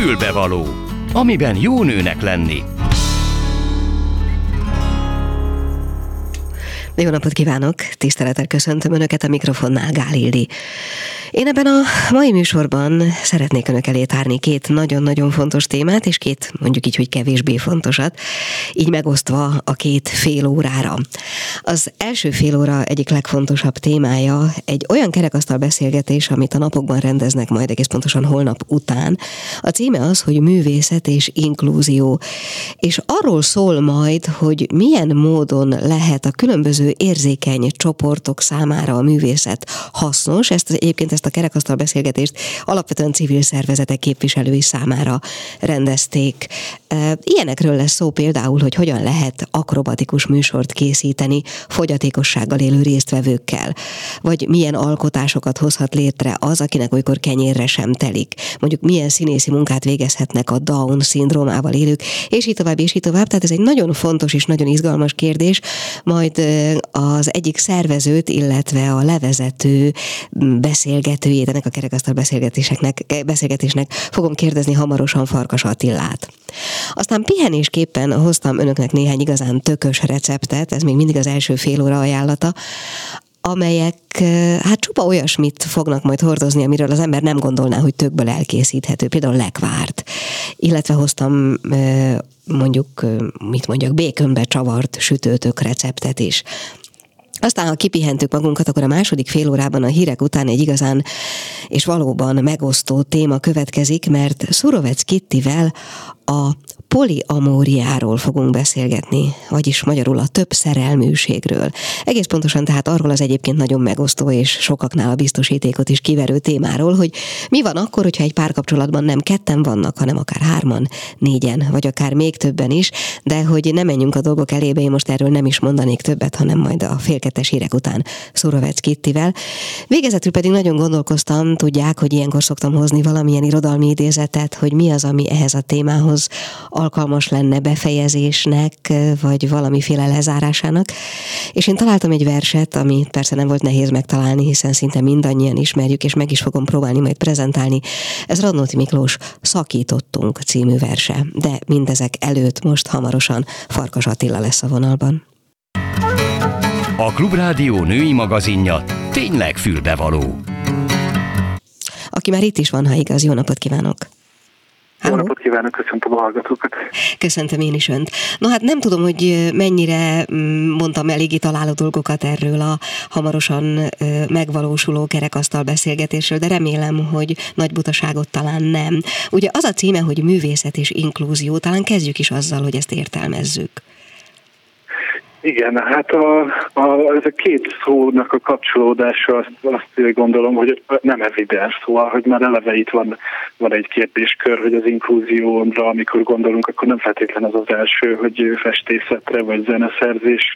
Fülbevaló, amiben jó nőnek lenni. Jó napot kívánok! Tisztelettel köszöntöm Önöket a mikrofonnál, Gál Ildi. Én ebben a mai műsorban szeretnék Önök elé tárni két nagyon-nagyon fontos témát, és két mondjuk így, hogy kevésbé fontosat, így megosztva a két fél órára. Az első fél óra egyik legfontosabb témája egy olyan kerekasztal beszélgetés, amit a napokban rendeznek majd egész pontosan holnap után. A címe az, hogy művészet és inklúzió. És arról szól majd, hogy milyen módon lehet a különböző érzékeny csoportok számára a művészet hasznos. Ezt egyébként ezt a kerekasztal beszélgetést alapvetően civil szervezetek képviselői számára rendezték. Ilyenekről lesz szó például, hogy hogyan lehet akrobatikus műsort készíteni fogyatékossággal élő résztvevőkkel, vagy milyen alkotásokat hozhat létre az, akinek olykor kenyérre sem telik. Mondjuk milyen színészi munkát végezhetnek a Down szindrómával élők, és így tovább, és így tovább. Tehát ez egy nagyon fontos és nagyon izgalmas kérdés. Majd az egyik szervezőt, illetve a levezető beszélgetőjét ennek a kerekasztal beszélgetéseknek, beszélgetésnek fogom kérdezni hamarosan Farkas Attillát. Aztán pihenésképpen hoztam önöknek néhány igazán tökös receptet, ez még mindig az első fél óra ajánlata, amelyek hát csupa olyasmit fognak majd hordozni, amiről az ember nem gondolná, hogy tökből elkészíthető, például lekvárt. Illetve hoztam mondjuk, mit mondjak, békönbe csavart sütőtök receptet is. Aztán, ha kipihentük magunkat, akkor a második fél órában a hírek után egy igazán és valóban megosztó téma következik, mert Szurovec Kittivel a poliamóriáról fogunk beszélgetni, vagyis magyarul a több szerelműségről. Egész pontosan tehát arról az egyébként nagyon megosztó és sokaknál a biztosítékot is kiverő témáról, hogy mi van akkor, hogyha egy párkapcsolatban nem ketten vannak, hanem akár hárman, négyen, vagy akár még többen is, de hogy ne menjünk a dolgok elébe, én most erről nem is mondanék többet, hanem majd a félkettes hírek után Szurovec Kittivel. Végezetül pedig nagyon gondolkoztam, tudják, hogy ilyenkor szoktam hozni valamilyen irodalmi idézetet, hogy mi az, ami ehhez a témához alkalmas lenne befejezésnek, vagy valamiféle lezárásának. És én találtam egy verset, ami persze nem volt nehéz megtalálni, hiszen szinte mindannyian ismerjük, és meg is fogom próbálni majd prezentálni. Ez Radnóti Miklós Szakítottunk című verse, de mindezek előtt most hamarosan Farkas Attila lesz a vonalban. A Klubrádió női magazinja tényleg fülbevaló. Aki már itt is van, ha igaz, jó napot kívánok! Jó napot kívánok, köszöntöm a hallgatókat. Köszöntöm én is önt. No hát nem tudom, hogy mennyire mm, mondtam eléggé találó dolgokat erről a hamarosan megvalósuló kerekasztal beszélgetésről, de remélem, hogy nagy butaságot talán nem. Ugye az a címe, hogy művészet és inklúzió, talán kezdjük is azzal, hogy ezt értelmezzük. Igen, hát a, a, ez a két szónak a kapcsolódása, azt, azt gondolom, hogy nem evidens, szóval, hogy már eleve itt van, van egy kérdéskör, hogy az inklúzióra, amikor gondolunk, akkor nem feltétlen az az első, hogy festészetre vagy zeneszerzés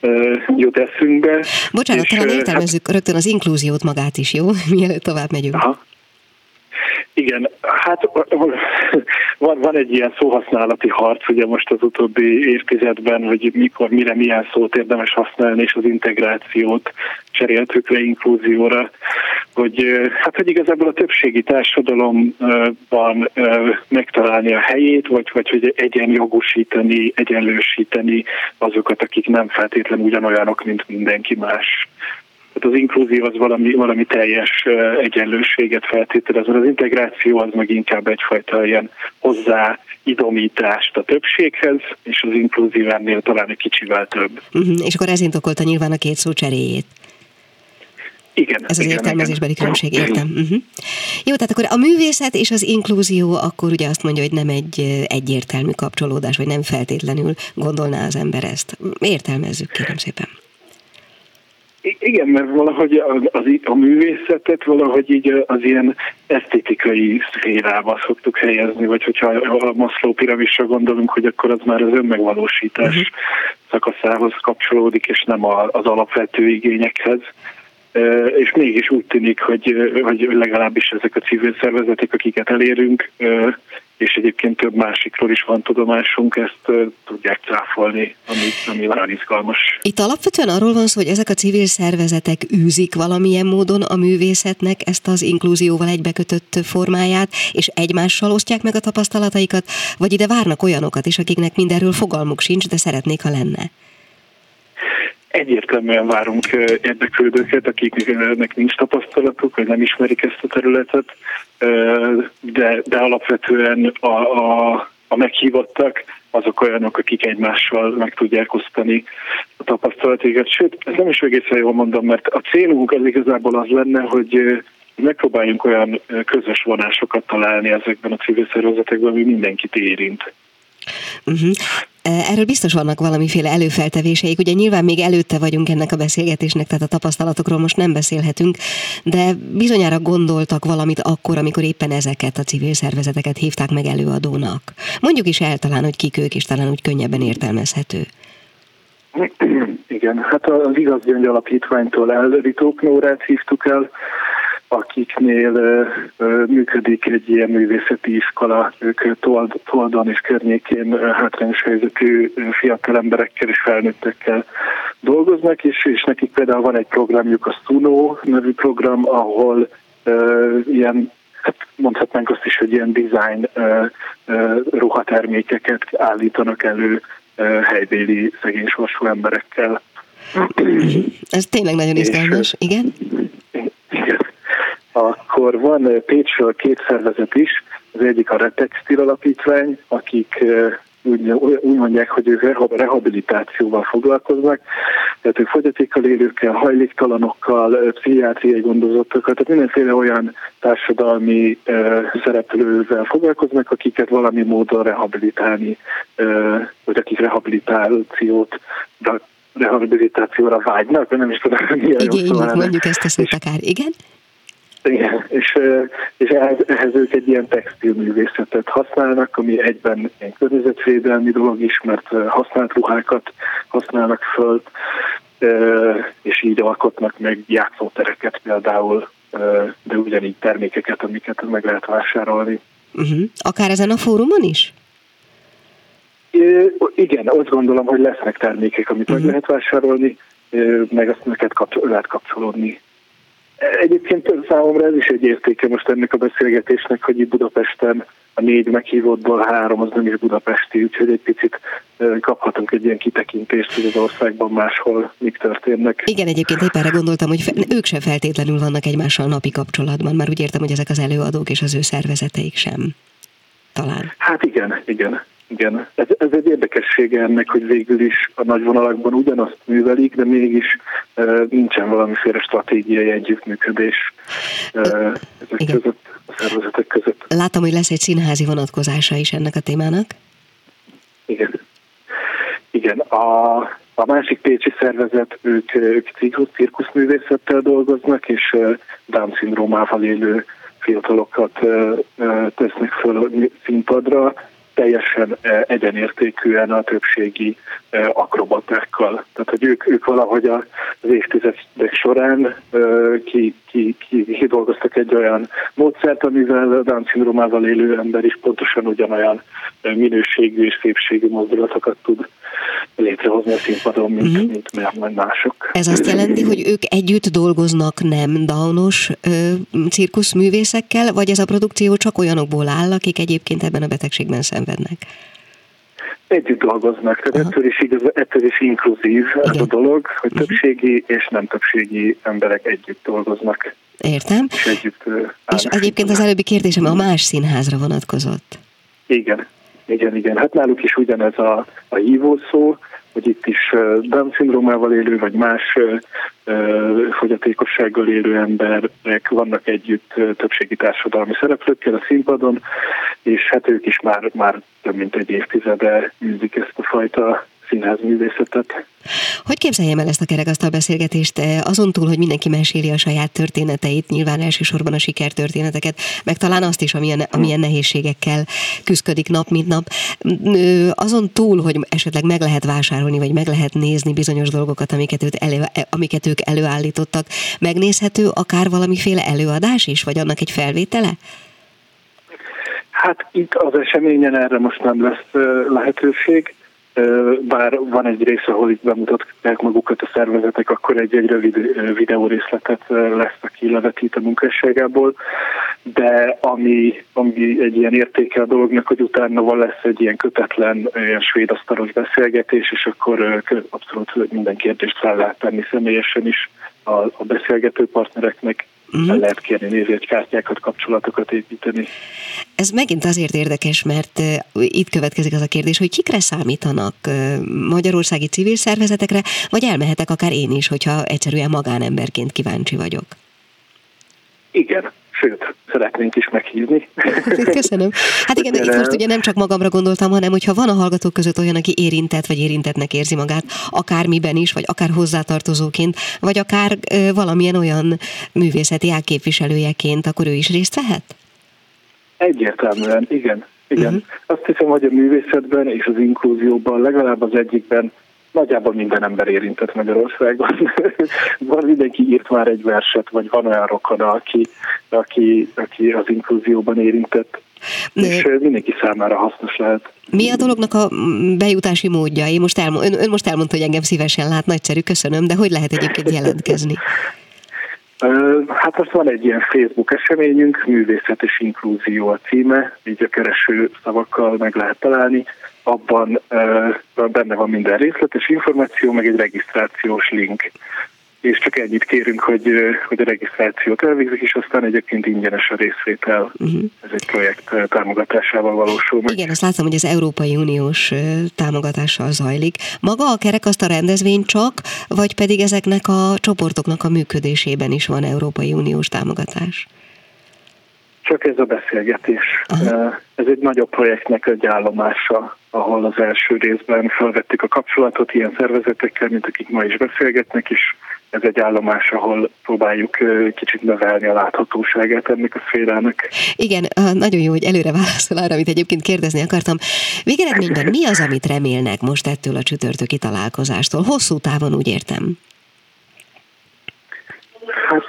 uh, jut eszünkbe. Bocsánat, talán értelmezzük hát, rögtön az inklúziót magát is, jó? Mielőtt tovább megyünk. Aha. Igen, hát van, van egy ilyen szóhasználati harc, ugye most az utóbbi évtizedben, hogy mikor, mire milyen szót érdemes használni, és az integrációt cseréltük le inklúzióra, hogy hát hogy igazából a többségi társadalomban megtalálni a helyét, vagy, vagy hogy egyenjogosítani, egyenlősíteni azokat, akik nem feltétlenül ugyanolyanok, mint mindenki más. Tehát az inklúzió az valami, valami teljes egyenlőséget feltételez, az integráció az meg inkább egyfajta ilyen hozzá idomítást a többséghez, és az inklúzió ennél talán egy kicsivel több. Uh-huh, és akkor ez indokolta nyilván a két szó cseréjét. Igen. Ez az igen, értelmezésbeli igen. különbség, értem. Uh-huh. Jó, tehát akkor a művészet és az inklúzió akkor ugye azt mondja, hogy nem egy egyértelmű kapcsolódás, vagy nem feltétlenül gondolná az ember ezt. Értelmezzük, kérem szépen. Igen, mert valahogy az, az, a művészetet valahogy így az ilyen esztétikai szférába szoktuk helyezni, vagy hogyha a Maslow piramisra gondolunk, hogy akkor az már az önmegvalósítás uh-huh. szakaszához kapcsolódik, és nem az alapvető igényekhez. És mégis úgy tűnik, hogy, hogy legalábbis ezek a civil szervezetek, akiket elérünk, és egyébként több másikról is van tudomásunk, ezt tudják cáfolni, ami, ami nagyon izgalmas. Itt alapvetően arról van szó, hogy ezek a civil szervezetek űzik valamilyen módon a művészetnek ezt az inkluzióval egybekötött formáját, és egymással osztják meg a tapasztalataikat, vagy ide várnak olyanokat is, akiknek mindenről fogalmuk sincs, de szeretnék, ha lenne? Egyértelműen várunk érdeklődőket, akiknek nincs tapasztalatuk, vagy nem ismerik ezt a területet, de, de alapvetően a, a, a meghívottak azok olyanok, akik egymással meg tudják osztani a tapasztalatokat. Sőt, ez nem is egészen jól mondom, mert a célunk az igazából az lenne, hogy megpróbáljunk olyan közös vonásokat találni ezekben a civil szervezetekben, ami mindenkit érint. Uh-huh. Erről biztos vannak valamiféle előfeltevéseik. Ugye nyilván még előtte vagyunk ennek a beszélgetésnek, tehát a tapasztalatokról most nem beszélhetünk, de bizonyára gondoltak valamit akkor, amikor éppen ezeket a civil szervezeteket hívták meg előadónak. Mondjuk is el talán, hogy kik ők, és talán úgy könnyebben értelmezhető. Igen, hát az Igaz Gyöngy Alapítványtól Ritók Nórát hívtuk el, akiknél működik egy ilyen művészeti iskola, ők Told, Toldon és környékén hátrányos helyzetű fiatal emberekkel és felnőttekkel dolgoznak, és, és nekik például van egy programjuk, a Suno nevű program, ahol ilyen hát mondhatnánk azt is, hogy ilyen design uh, uh, ruhatermékeket állítanak elő uh, helybéli szegény sorsú emberekkel. Ez tényleg nagyon izgalmas? Igen akkor van Pécsről két szervezet is, az egyik a Retextil Alapítvány, akik úgy, úgy mondják, hogy ők rehabilitációval foglalkoznak, tehát ők fogyatékkal élőkkel, hajléktalanokkal, pszichiátriai gondozottakkal, tehát mindenféle olyan társadalmi szereplővel foglalkoznak, akiket valami módon rehabilitálni, vagy akik rehabilitációt rehabilitációra vágynak, nem is tudom, milyen Igen, mondjuk ezt a szót akár, igen? Igen, és, és ehhez, ehhez ők egy ilyen textilművészetet használnak, ami egyben egy környezetvédelmi dolog is, mert használt ruhákat használnak föl, és így alkotnak meg játszótereket például, de ugyanígy termékeket, amiket meg lehet vásárolni. Uh-huh. Akár ezen a fórumon is? Igen, azt gondolom, hogy lesznek termékek, amit uh-huh. meg lehet vásárolni, meg azt neked kapcsol, lehet kapcsolódni Egyébként számomra ez is egy értéke most ennek a beszélgetésnek, hogy itt Budapesten a négy meghívottból három az nem is budapesti, úgyhogy egy picit kaphatunk egy ilyen kitekintést, hogy az országban máshol mik történnek. Igen, egyébként épp erre gondoltam, hogy ők sem feltétlenül vannak egymással napi kapcsolatban, már úgy értem, hogy ezek az előadók és az ő szervezeteik sem. Talán. Hát igen, igen. Igen, ez, ez egy érdekessége ennek, hogy végül is a nagy vonalakban ugyanazt művelik, de mégis uh, nincsen valamiféle stratégiai együttműködés uh, ezek Igen. között, a szervezetek között. Látom, hogy lesz egy színházi vonatkozása is ennek a témának. Igen. Igen, a, a másik pécsi szervezet, ők, ők cirkuszművészettel dolgoznak, és Down-szindrómával élő fiatalokat tesznek föl színpadra, teljesen e, egyenértékűen a többségi e, akrobatákkal. Tehát, hogy ők, ők valahogy az évtizedek során e, ki, ki, ki, ki dolgoztak egy olyan módszert, amivel a Down-szindrómával élő ember is pontosan ugyanolyan minőségű és szépségű mozdulatokat tud létrehozni a színpadon, mint, uh-huh. mint, mint mások. Ez azt jelenti, hogy ők együtt dolgoznak nem daunos cirkuszművészekkel, vagy ez a produkció csak olyanokból áll, akik egyébként ebben a betegségben szenvednek? Együtt dolgoznak, tehát ettől is, igaz, ettől is inkluzív Igen. ez a dolog, hogy uh-huh. többségi és nem többségi emberek együtt dolgoznak. Értem. És együtt És egyébként az előbbi kérdésem a más színházra vonatkozott. Igen, igen, igen. Hát náluk is ugyanez a, a hívó szó, hogy itt is Down-szindrómával élő, vagy más fogyatékossággal élő emberek vannak együtt többségi társadalmi szereplőkkel a színpadon, és hát ők is már, már több mint egy évtizede űzik ezt a fajta színházművészetet. Hogy képzeljem el ezt a kerekasztal beszélgetést? Azon túl, hogy mindenki meséli a saját történeteit, nyilván elsősorban a sikertörténeteket, meg talán azt is, amilyen, amilyen nehézségekkel küzdik nap, mint nap. Azon túl, hogy esetleg meg lehet vásárolni, vagy meg lehet nézni bizonyos dolgokat, amiket, őt elő, amiket ők előállítottak, megnézhető akár valamiféle előadás is, vagy annak egy felvétele? Hát itt az eseményen erre most nem lesz lehetőség, bár van egy rész, ahol itt bemutatják magukat a szervezetek, akkor egy-egy rövid videórészletet lesz, aki levetít a munkásságából, de ami, ami egy ilyen értéke a dolognak, hogy utána van lesz egy ilyen kötetlen, ilyen svéd asztalos beszélgetés, és akkor abszolút minden kérdést fel lehet tenni személyesen is a, a beszélgető partnereknek, uh-huh. el lehet kérni nézőkártyákat, kapcsolatokat építeni. Ez megint azért érdekes, mert itt következik az a kérdés, hogy kikre számítanak magyarországi civil szervezetekre, vagy elmehetek akár én is, hogyha egyszerűen magánemberként kíváncsi vagyok. Igen, sőt, szeretnénk is meghívni. Köszönöm. Hát igen, itt most ugye nem csak magamra gondoltam, hanem hogyha van a hallgatók között olyan, aki érintett, vagy érintetnek érzi magát, akármiben is, vagy akár hozzátartozóként, vagy akár valamilyen olyan művészeti ágképviselőjeként, akkor ő is részt vehet? Egyértelműen, igen. Igen. Uh-huh. Azt hiszem, hogy a művészetben és az inkluzióban legalább az egyikben nagyjából minden ember érintett Magyarországon. van mindenki írt már egy verset, vagy van olyan rokona, aki, aki, aki az inkluzióban érintett. De... És mindenki számára hasznos lehet. Mi a dolognak a bejutási módja? Én most elmond, ön, ön most elmondta, hogy engem szívesen lát, nagyszerű, köszönöm, de hogy lehet egyébként jelentkezni? Hát most van egy ilyen Facebook eseményünk, Művészet és Inklúzió a címe, így a kereső szavakkal meg lehet találni. Abban benne van minden részletes információ, meg egy regisztrációs link és csak ennyit kérünk, hogy, hogy a regisztrációt elvégzik, és aztán egyébként ingyenes a részvétel. Uh-huh. Ez egy projekt támogatásával valósul meg. Igen, azt látom, hogy az Európai Uniós támogatással zajlik. Maga a kerekasztal rendezvény csak, vagy pedig ezeknek a csoportoknak a működésében is van Európai Uniós támogatás? Csak ez a beszélgetés. Ez egy nagyobb projektnek egy állomása, ahol az első részben felvettük a kapcsolatot ilyen szervezetekkel, mint akik ma is beszélgetnek, és ez egy állomás, ahol próbáljuk kicsit növelni a láthatóságát ennek a szférának. Igen, nagyon jó, hogy előre válaszol arra, amit egyébként kérdezni akartam. Végeredményben mi az, amit remélnek most ettől a csütörtöki találkozástól? Hosszú távon úgy értem. Hát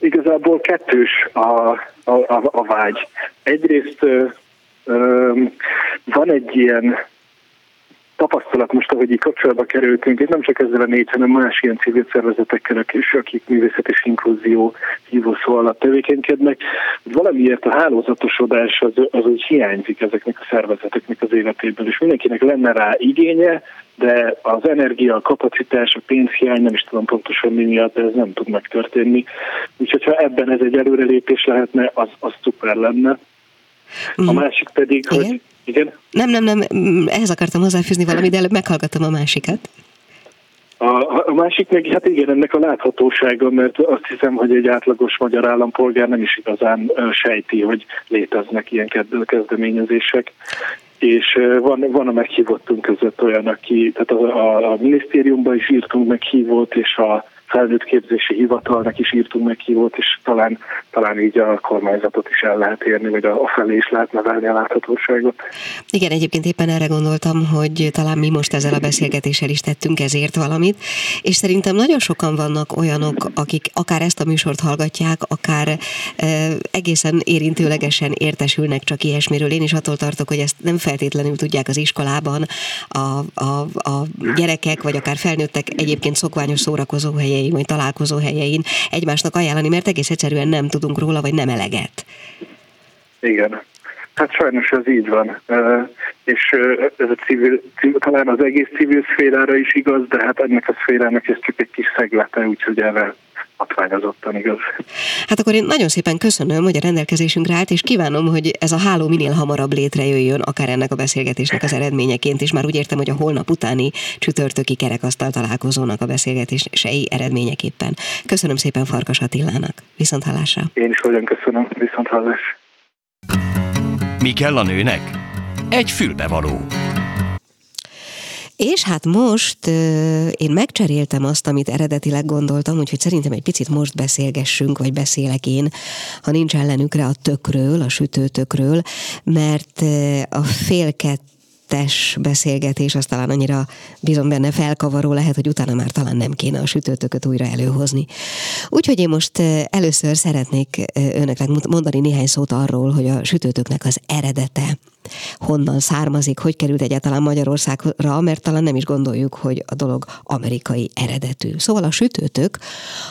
igazából kettős a, a, a vágy. Egyrészt van egy ilyen tapasztalat most, ahogy így kapcsolatba kerültünk, és nem csak ezzel a négy, hanem más ilyen civil szervezetekkel, is, akik művészet és inkluzió hívószó alatt tevékenykednek. Valamiért a hálózatosodás az, az úgy hiányzik ezeknek a szervezeteknek az életéből, és mindenkinek lenne rá igénye, de az energia, a kapacitás, a pénzhiány, nem is tudom pontosan mi miatt, de ez nem tud megtörténni. Úgyhogy ha ebben ez egy előrelépés lehetne, az, az szuper lenne. A mhm. másik pedig, Igen? hogy igen? Nem, nem, nem, ehhez akartam hozzáfűzni valamit, de előbb meghallgatom a másikat. A, a másik meg, hát igen, ennek a láthatósága, mert azt hiszem, hogy egy átlagos magyar állampolgár nem is igazán sejti, hogy léteznek ilyen kezdeményezések. És van, van a meghívottunk között olyan, aki, tehát a, a, a minisztériumban is írtunk meghívót, és a felnőtt képzési hivatalnak is írtunk meghívót, és talán, talán így a kormányzatot is el lehet érni, vagy a, a felé is lehet nevelni a láthatóságot. Igen, egyébként éppen erre gondoltam, hogy talán mi most ezzel a beszélgetéssel is tettünk ezért valamit, és szerintem nagyon sokan vannak olyanok, akik akár ezt a műsort hallgatják, akár e, egészen érintőlegesen értesülnek csak ilyesmiről. Én is attól tartok, hogy ezt nem feltétlenül tudják az iskolában a, a, a gyerekek, vagy akár felnőttek egyébként szokványos szórakozó helyen helyein, vagy találkozó helyein egymásnak ajánlani, mert egész egyszerűen nem tudunk róla, vagy nem eleget. Igen. Hát sajnos ez így van. És ez a civil, civil, talán az egész civil szférára is igaz, de hát ennek a szférának ez csak egy kis szeglete, úgyhogy erre hatványozottan igaz. Hát akkor én nagyon szépen köszönöm, hogy a rendelkezésünkre állt, és kívánom, hogy ez a háló minél hamarabb létrejöjjön, akár ennek a beszélgetésnek az eredményeként, és már úgy értem, hogy a holnap utáni csütörtöki kerekasztal találkozónak a beszélgetései eredményeképpen. Köszönöm szépen Farkas Attilának. Viszont hallásra. Én is nagyon köszönöm. Viszont hallás. Mi kell a nőnek? Egy fülbevaló. És hát most én megcseréltem azt, amit eredetileg gondoltam, úgyhogy szerintem egy picit most beszélgessünk, vagy beszélek én, ha nincs ellenükre a tökről, a sütőtökről, mert a félket kettes beszélgetés az talán annyira bizony benne felkavaró lehet, hogy utána már talán nem kéne a sütőtököt újra előhozni. Úgyhogy én most először szeretnék önöknek mondani néhány szót arról, hogy a sütőtöknek az eredete honnan származik, hogy került egyáltalán Magyarországra, mert talán nem is gondoljuk, hogy a dolog amerikai eredetű. Szóval a sütőtök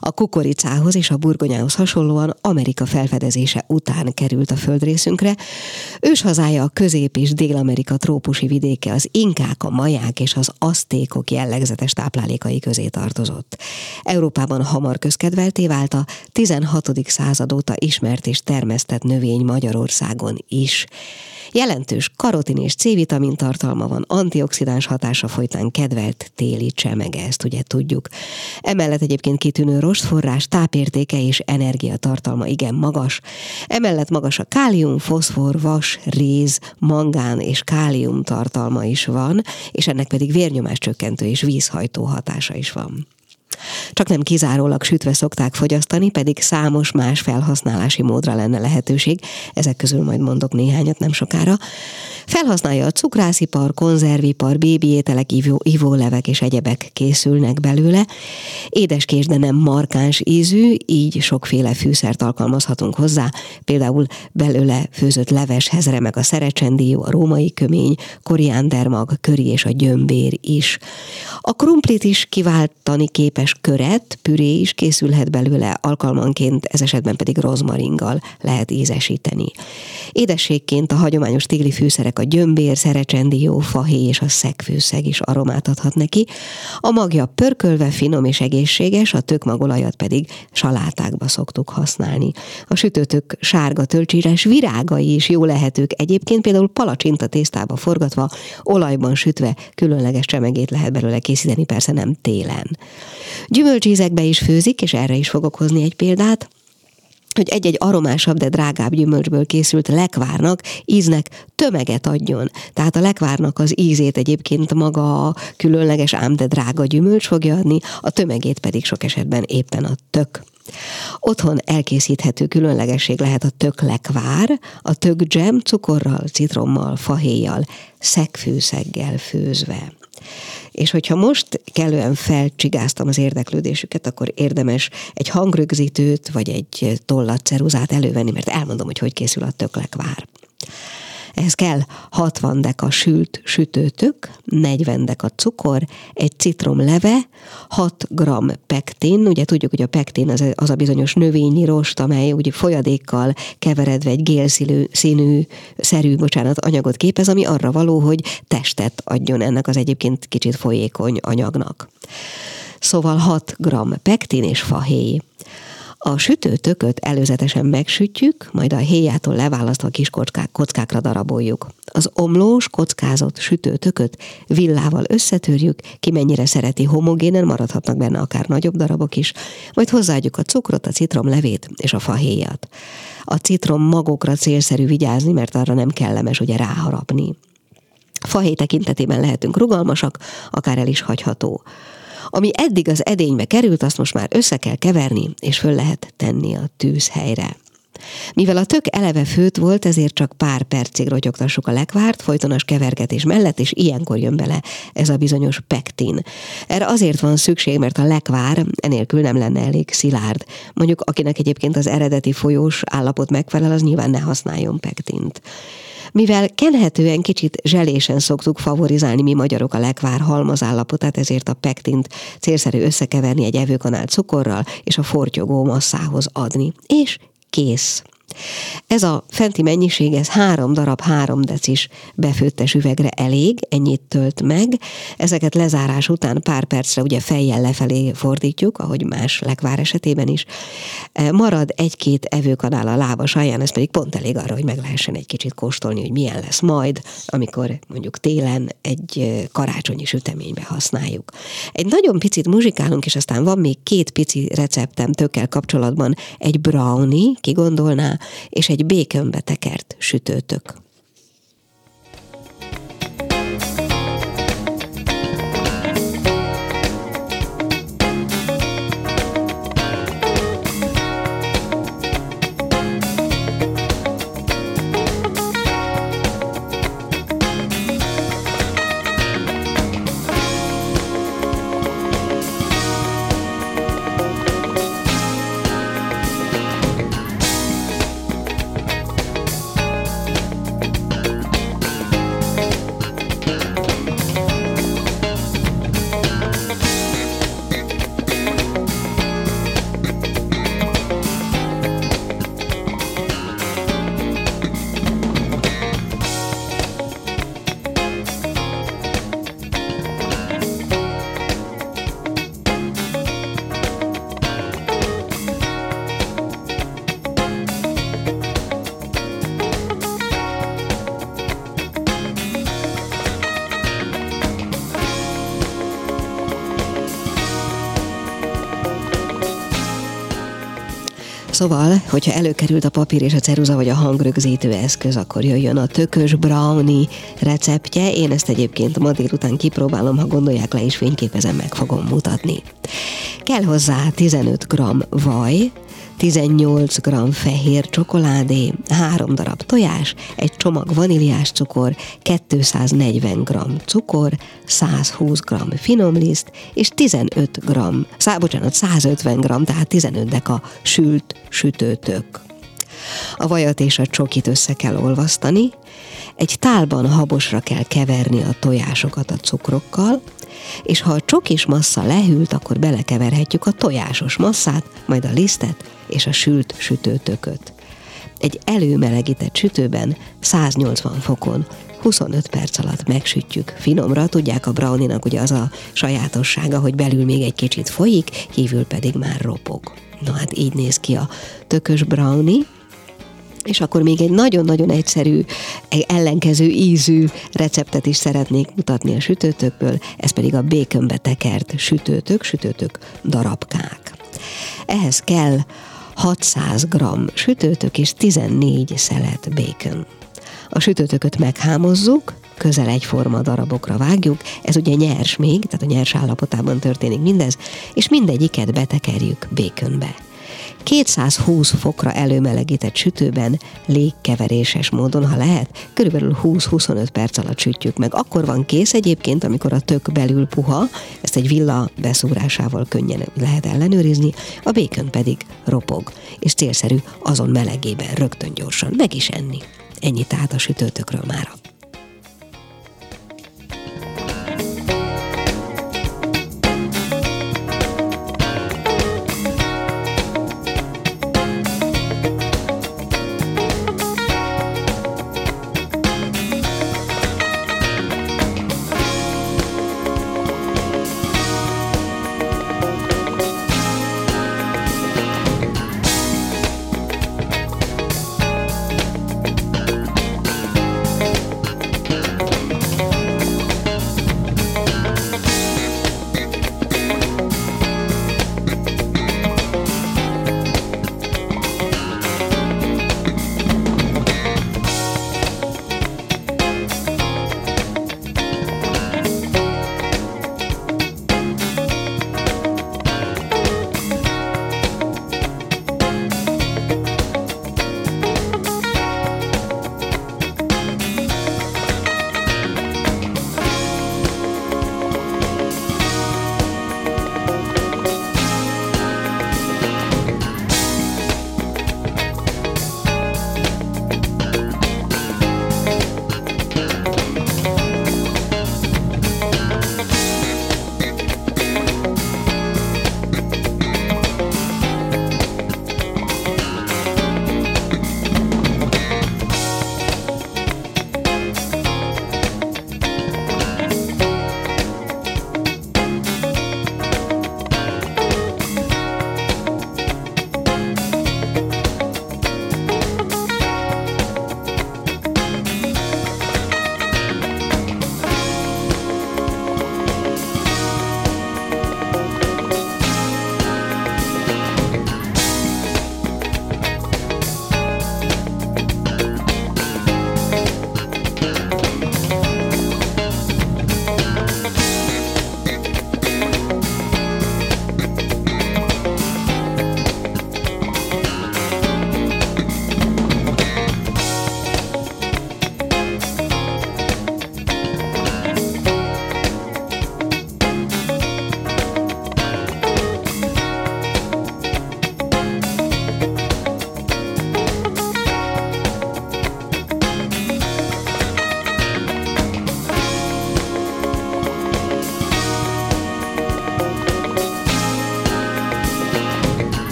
a kukoricához és a burgonyához hasonlóan Amerika felfedezése után került a földrészünkre. Ős hazája a közép- és dél-amerika trópusi vidéke, az inkák, a maják és az asztékok jellegzetes táplálékai közé tartozott. Európában hamar közkedvelté vált a 16. század óta ismert és termesztett növény Magyarországon is. Jelentős karotin és C-vitamin tartalma van, antioxidáns hatása folytán kedvelt téli csemege, ezt ugye tudjuk. Emellett egyébként kitűnő rostforrás, tápértéke és energiatartalma igen magas. Emellett magas a kálium, foszfor, vas, réz, mangán és kálium tartalma is van, és ennek pedig vérnyomás csökkentő és vízhajtó hatása is van. Csak nem kizárólag sütve szokták fogyasztani, pedig számos más felhasználási módra lenne lehetőség, ezek közül majd mondok néhányat nem sokára. Felhasználja a cukrászipar, konzervipar, bébiételek, ivó, ivólevek és egyebek készülnek belőle. Édeskés, de nem markáns ízű, így sokféle fűszert alkalmazhatunk hozzá, például belőle főzött leveshez remeg a szerecsendió, a római kömény, koriándermag, köri és a gyömbér is. A krumplit is kiváltani képes kis köret, püré is készülhet belőle, alkalmanként ez esetben pedig rozmaringgal lehet ízesíteni. Édességként a hagyományos tigli fűszerek a gyömbér, szerecsendió, fahéj és a szegfűszeg is aromát adhat neki. A magja pörkölve finom és egészséges, a tökmagolajat pedig salátákba szoktuk használni. A sütőtök sárga tölcsíres virágai is jó lehetők. Egyébként például palacsinta tésztába forgatva, olajban sütve különleges csemegét lehet belőle készíteni, persze nem télen. Gyümölcsízekbe is főzik, és erre is fogok hozni egy példát hogy egy-egy aromásabb, de drágább gyümölcsből készült lekvárnak íznek tömeget adjon. Tehát a lekvárnak az ízét egyébként maga a különleges, ám de drága gyümölcs fogja adni, a tömegét pedig sok esetben éppen a tök. Otthon elkészíthető különlegesség lehet a tök lekvár, a tök dzsem cukorral, citrommal, fahéjjal, szegfűszeggel főzve. És hogyha most kellően felcsigáztam az érdeklődésüket, akkor érdemes egy hangrögzítőt vagy egy tollatceruzát elővenni, mert elmondom, hogy hogy készül a töklekvár. Ehhez kell 60 deka sült sütőtök, 40 deka cukor, egy citrom leve, 6 g pektin, ugye tudjuk, hogy a pektin az, az a bizonyos növényi rost, amely ugye folyadékkal keveredve egy gélszínű színű, szerű, bocsánat, anyagot képez, ami arra való, hogy testet adjon ennek az egyébként kicsit folyékony anyagnak. Szóval 6 g pektin és fahéj. A sütőtököt előzetesen megsütjük, majd a héjától leválasztva kis kockák, kockákra daraboljuk. Az omlós, kockázott sütőtököt villával összetörjük, ki mennyire szereti homogénen, maradhatnak benne akár nagyobb darabok is, majd hozzáadjuk a cukrot, a citrom levét és a fahéjat. A citrom magokra célszerű vigyázni, mert arra nem kellemes ugye ráharapni. Fahéj tekintetében lehetünk rugalmasak, akár el is hagyható. Ami eddig az edénybe került, azt most már össze kell keverni, és föl lehet tenni a tűzhelyre. Mivel a tök eleve főt volt, ezért csak pár percig rotyogtassuk a lekvárt, folytonos kevergetés mellett, és ilyenkor jön bele ez a bizonyos pektin. Erre azért van szükség, mert a lekvár enélkül nem lenne elég szilárd. Mondjuk akinek egyébként az eredeti folyós állapot megfelel, az nyilván ne használjon pektint. Mivel kenhetően kicsit zselésen szoktuk favorizálni mi magyarok a lekvár halmazállapotát, ezért a pektint célszerű összekeverni egy evőkanál cukorral és a fortyogó masszához adni. És kész. Ez a fenti mennyiség, ez három darab három decis befőttes üvegre elég, ennyit tölt meg. Ezeket lezárás után pár percre ugye fejjel lefelé fordítjuk, ahogy más lekvár esetében is. E, marad egy-két evőkanál a lábas alján, ez pedig pont elég arra, hogy meg lehessen egy kicsit kóstolni, hogy milyen lesz majd, amikor mondjuk télen egy e, karácsonyi süteménybe használjuk. Egy nagyon picit muzsikálunk, és aztán van még két pici receptem tökkel kapcsolatban. Egy brownie, ki gondolná, és egy békönbe tekert sütőtök. Szóval, hogyha előkerült a papír és a ceruza vagy a hangrögzítő eszköz, akkor jöjjön a tökös brownie receptje. Én ezt egyébként ma délután kipróbálom, ha gondolják le és fényképezem, meg fogom mutatni. Kell hozzá 15 g vaj, 18 g fehér csokoládé, 3 darab tojás, egy csomag vaníliás cukor, 240 g cukor, 120 g finomliszt, és 15 g, szá, bocsánat, 150 g, tehát 15 deka sült sütőtök. A vajat és a csokit össze kell olvasztani, egy tálban habosra kell keverni a tojásokat a cukrokkal, és ha a csokis massza lehűlt, akkor belekeverhetjük a tojásos masszát, majd a lisztet és a sült sütőtököt. Egy előmelegített sütőben 180 fokon 25 perc alatt megsütjük finomra. Tudják, a browninak ugye az a sajátossága, hogy belül még egy kicsit folyik, kívül pedig már ropog. Na hát így néz ki a tökös brownie, és akkor még egy nagyon-nagyon egyszerű, egy ellenkező ízű receptet is szeretnék mutatni a sütőtökből, ez pedig a békönbe tekert sütőtök, sütőtök darabkák. Ehhez kell 600 g sütőtök és 14 szelet békön. A sütőtököt meghámozzuk, közel egyforma darabokra vágjuk, ez ugye nyers még, tehát a nyers állapotában történik mindez, és mindegyiket betekerjük békönbe. 220 fokra előmelegített sütőben légkeveréses módon, ha lehet, körülbelül 20-25 perc alatt sütjük meg. Akkor van kész egyébként, amikor a tök belül puha, ezt egy villa beszúrásával könnyen lehet ellenőrizni, a békön pedig ropog, és célszerű azon melegében rögtön gyorsan meg is enni. Ennyi tehát a sütőtökről mára.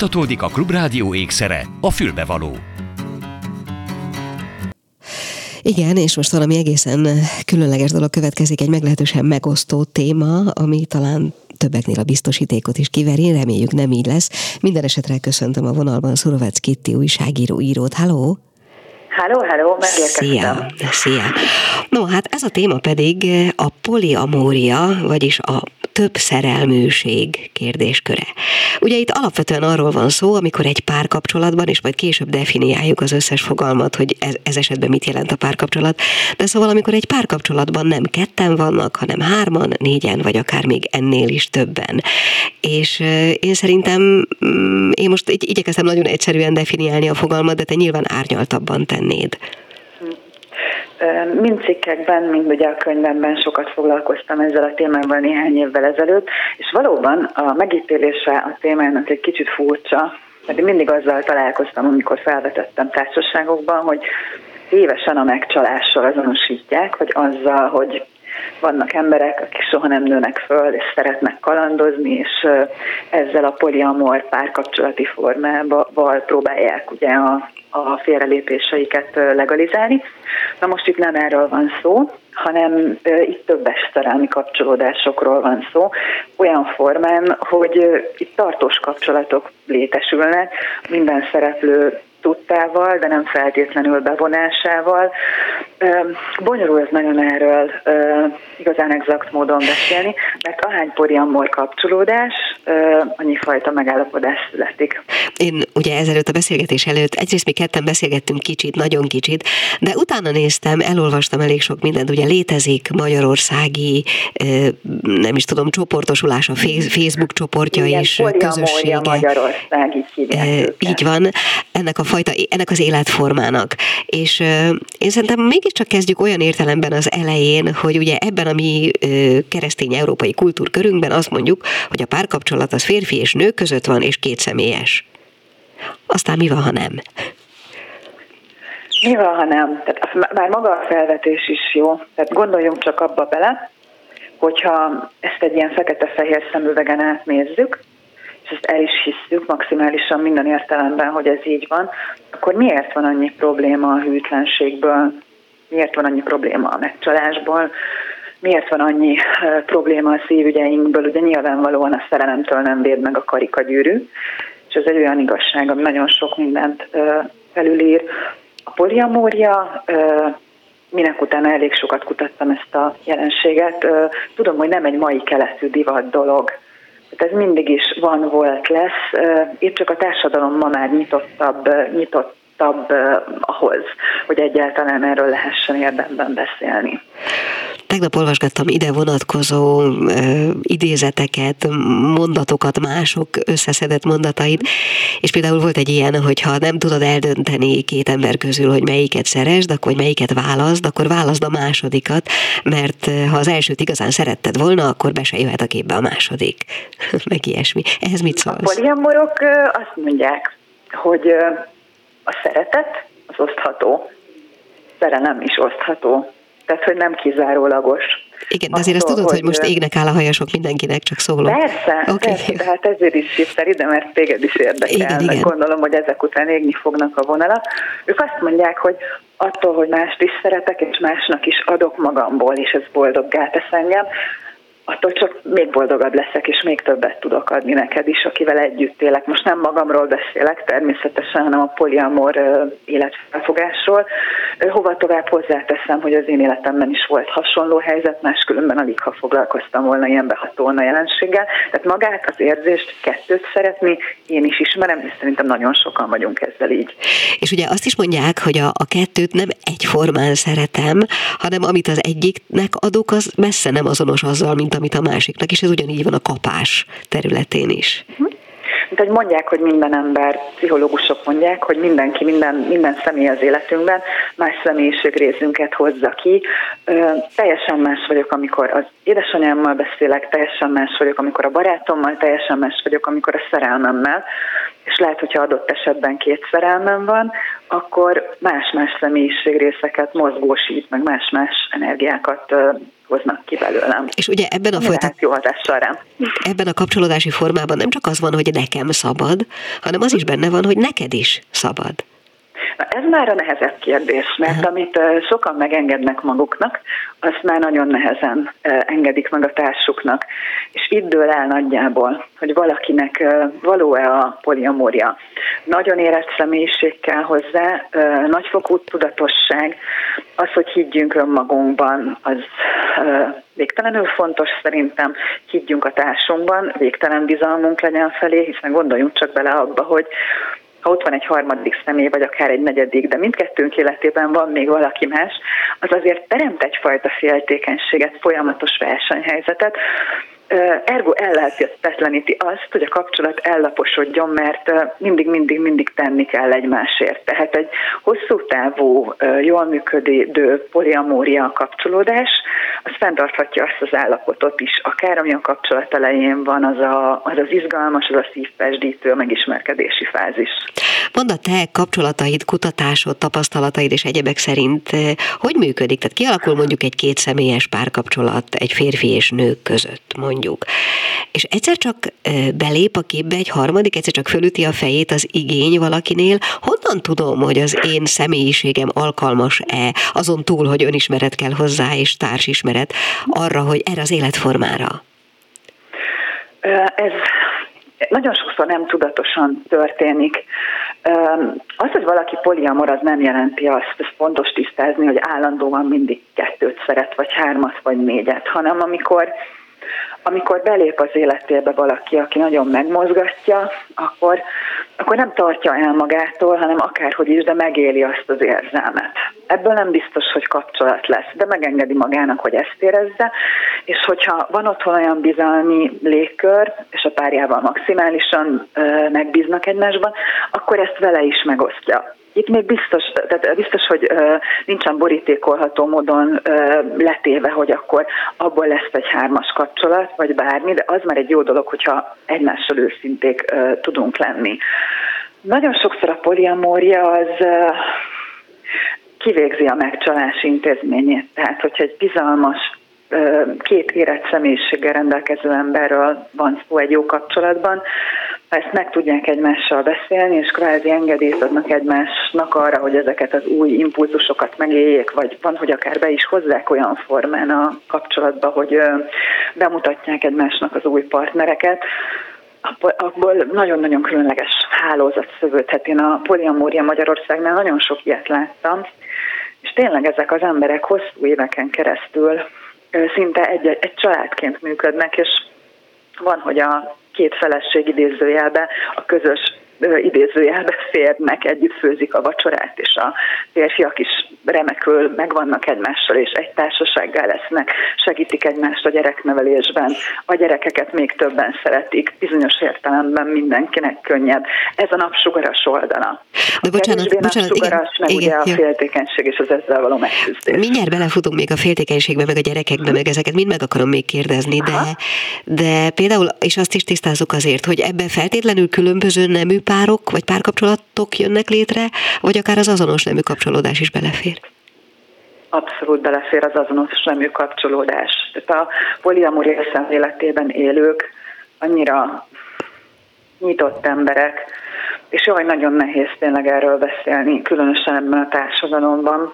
Folytatódik a Klubrádió ékszere, a fülbevaló. Igen, és most valami egészen különleges dolog következik, egy meglehetősen megosztó téma, ami talán többeknél a biztosítékot is kiveri, reméljük nem így lesz. Minden esetre köszöntöm a vonalban Szurovec Kitti újságíró írót. Halló! Halló, halló, megérkeztem. Szia, szia. No, hát ez a téma pedig a poliamória, vagyis a több szerelműség kérdésköre. Ugye itt alapvetően arról van szó, amikor egy párkapcsolatban, és majd később definiáljuk az összes fogalmat, hogy ez, ez esetben mit jelent a párkapcsolat, de szóval amikor egy párkapcsolatban nem ketten vannak, hanem hárman, négyen, vagy akár még ennél is többen. És én szerintem, mm, én most igyekeztem nagyon egyszerűen definiálni a fogalmat, de te nyilván árnyaltabban tennéd. Mind cikkekben, mind ugye a könyvemben sokat foglalkoztam ezzel a témával néhány évvel ezelőtt, és valóban a megítélése a témának egy kicsit furcsa, mert mindig azzal találkoztam, amikor felvetettem társaságokban, hogy évesen a megcsalással azonosítják, vagy azzal, hogy vannak emberek, akik soha nem nőnek föl, és szeretnek kalandozni, és ezzel a poliamor párkapcsolati formával próbálják ugye a, a félrelépéseiket legalizálni. Na most itt nem erről van szó, hanem itt többes szerelmi kapcsolódásokról van szó, olyan formán, hogy itt tartós kapcsolatok létesülnek, minden szereplő tudtával, de nem feltétlenül bevonásával. Bonyolult nagyon erről igazán exakt módon beszélni, mert ahány poliamor kapcsolódás, annyi fajta megállapodás születik. Én ugye ezelőtt a beszélgetés előtt, egyrészt mi ketten beszélgettünk kicsit, nagyon kicsit, de utána néztem, elolvastam elég sok mindent, ugye létezik magyarországi, nem is tudom, csoportosulás, a Facebook csoportja Igen, is, közössége. Magyarország, így Így van, ennek a fajta, ennek az életformának. És én szerintem mégiscsak kezdjük olyan értelemben az elején, hogy ugye ebben a mi keresztény európai kultúrkörünkben azt mondjuk, hogy a párkapcsolat az férfi és nő között van, és két személyes. Aztán mi van, ha nem? Mi van, ha nem? Tehát már maga a felvetés is jó. Tehát gondoljunk csak abba bele, hogyha ezt egy ilyen fekete-fehér szemüvegen átnézzük, és ezt el is hiszük maximálisan minden értelemben, hogy ez így van, akkor miért van annyi probléma a hűtlenségből, miért van annyi probléma a megcsalásból, miért van annyi probléma a szívügyeinkből, ugye nyilvánvalóan a szerelemtől nem véd meg a karikagyűrű, és ez egy olyan igazság, ami nagyon sok mindent felülír. A poliamória, minek utána elég sokat kutattam ezt a jelenséget, tudom, hogy nem egy mai keletű divat dolog, ez mindig is van, volt, lesz. Itt csak a társadalom ma már nyitottabb, nyitott ahhoz, hogy egyáltalán erről lehessen érdemben beszélni. Tegnap olvasgattam ide vonatkozó ö, idézeteket, mondatokat, mások összeszedett mondatait, és például volt egy ilyen, hogy ha nem tudod eldönteni két ember közül, hogy melyiket szeresd, akkor hogy melyiket válaszd, akkor válaszd a másodikat, mert ha az elsőt igazán szeretted volna, akkor be se jöhet a képbe a második. Meg ilyesmi. Ehhez mit szólsz? A poliamorok azt mondják, hogy a szeretet az osztható, szerelem is osztható tehát hogy nem kizárólagos. Igen, de azért azt tudod, hogy, hogy most égnek áll a hajasok mindenkinek, csak szólok. Persze, okay. persze, de hát ezért is hívtál ide, mert téged is érdekel. Igen, igen. Gondolom, hogy ezek után égni fognak a vonalak. Ők azt mondják, hogy attól, hogy mást is szeretek, és másnak is adok magamból, és ez boldoggá tesz engem, attól csak még boldogabb leszek, és még többet tudok adni neked is, akivel együtt élek. Most nem magamról beszélek természetesen, hanem a poliamor életfelfogásról. Hova tovább hozzáteszem, hogy az én életemben is volt hasonló helyzet, máskülönben alig ha foglalkoztam volna ilyen behatóan a jelenséggel. Tehát magát az érzést kettőt szeretni, én is ismerem, és szerintem nagyon sokan vagyunk ezzel így. És ugye azt is mondják, hogy a, a kettőt nem egyformán szeretem, hanem amit az egyiknek adok, az messze nem azonos azzal, mint amit a másiknak, és ez ugyanígy van a kapás területén is. Mint hogy mondják, hogy minden ember, pszichológusok mondják, hogy mindenki, minden, minden személy az életünkben más személyiségrészünket hozza ki. Teljesen más vagyok, amikor az édesanyámmal beszélek, teljesen más vagyok, amikor a barátommal, teljesen más vagyok, amikor a szerelmemmel, és lehet, hogyha adott esetben két szerelmem van, akkor más-más személyiségrészeket mozgósít, meg más-más energiákat hoznak ki belőlem. És ugye ebben a folytat... jó hatással rám. Ebben a kapcsolódási formában nem csak az van, hogy nekem szabad, hanem az is benne van, hogy neked is szabad. Na ez már a nehezebb kérdés, mert amit sokan megengednek maguknak, azt már nagyon nehezen engedik meg a társuknak. És itt dől el nagyjából, hogy valakinek való-e a poliamória. Nagyon érett személyiség kell hozzá, nagyfokú tudatosság, az, hogy higgyünk önmagunkban, az végtelenül fontos szerintem, higgyünk a társunkban, végtelen bizalmunk legyen felé, hiszen gondoljunk csak bele abba, hogy ha ott van egy harmadik személy, vagy akár egy negyedik, de mindkettőnk életében van még valaki más, az azért teremt egyfajta féltékenységet, folyamatos versenyhelyzetet, ergo ellehetetleníti azt, hogy a kapcsolat ellaposodjon, mert mindig-mindig-mindig tenni kell egymásért. Tehát egy hosszú távú, jól működő poliamória kapcsolódás, az fenntarthatja azt az állapotot is, akár ami a kapcsolat elején van, az a, az, az izgalmas, az a szívpesdítő megismerkedési fázis. Mondd a te kapcsolataid, kutatásod, tapasztalataid és egyebek szerint hogy működik? Tehát kialakul mondjuk egy két személyes párkapcsolat egy férfi és nő között, mondjuk mondjuk. És egyszer csak belép a képbe egy harmadik, egyszer csak fölüti a fejét az igény valakinél, honnan tudom, hogy az én személyiségem alkalmas-e, azon túl, hogy önismeret kell hozzá, és társismeret, arra, hogy erre az életformára? Ez nagyon sokszor nem tudatosan történik. Az, hogy valaki poliamor, az nem jelenti azt, ez fontos tisztázni, hogy állandóan mindig kettőt szeret, vagy hármat, vagy négyet, hanem amikor amikor belép az életébe valaki, aki nagyon megmozgatja, akkor, akkor nem tartja el magától, hanem akárhogy is, de megéli azt az érzelmet. Ebből nem biztos, hogy kapcsolat lesz, de megengedi magának, hogy ezt érezze, és hogyha van otthon olyan bizalmi légkör, és a párjával maximálisan ö, megbíznak egymásban, akkor ezt vele is megosztja. Itt még biztos, tehát biztos, hogy nincsen borítékolható módon letéve, hogy akkor abból lesz egy hármas kapcsolat, vagy bármi, de az már egy jó dolog, hogyha egymással őszinték tudunk lenni. Nagyon sokszor a poliamória az kivégzi a megcsalás intézményét. Tehát, hogyha egy bizalmas, két érett személyiséggel rendelkező emberről van szó egy jó kapcsolatban, ha ezt meg tudják egymással beszélni, és kvázi engedélyt adnak egymásnak arra, hogy ezeket az új impulzusokat megéljék, vagy van, hogy akár be is hozzák olyan formán a kapcsolatba, hogy bemutatják egymásnak az új partnereket, abból nagyon-nagyon különleges hálózat szövődhet. Én a poliamória Magyarországnál nagyon sok ilyet láttam, és tényleg ezek az emberek hosszú éveken keresztül szinte egy, egy családként működnek, és van, hogy a két feleség idézőjelbe a közös idézőjelbe férnek, együtt főzik a vacsorát, és a férfiak is remekül megvannak egymással, és egy társasággá lesznek, segítik egymást a gyereknevelésben, a gyerekeket még többen szeretik, bizonyos értelemben mindenkinek könnyebb. Ez a napsugaras oldala. De bocsánat, bocsánat, igen, meg igen, ugye a féltékenység és az ezzel való megküzdés. Mindjárt belefutunk még a féltékenységbe, meg a gyerekekbe, meg ezeket mind meg akarom még kérdezni, de, de például, és azt is tisztázok azért, hogy ebben feltétlenül különböző nemű párok vagy párkapcsolatok jönnek létre, vagy akár az azonos nemű kapcsolódás is belefér? Abszolút belefér az azonos nemű kapcsolódás. Tehát a poliamória szemléletében élők annyira nyitott emberek, és jaj, nagyon nehéz tényleg erről beszélni, különösen ebben a társadalomban.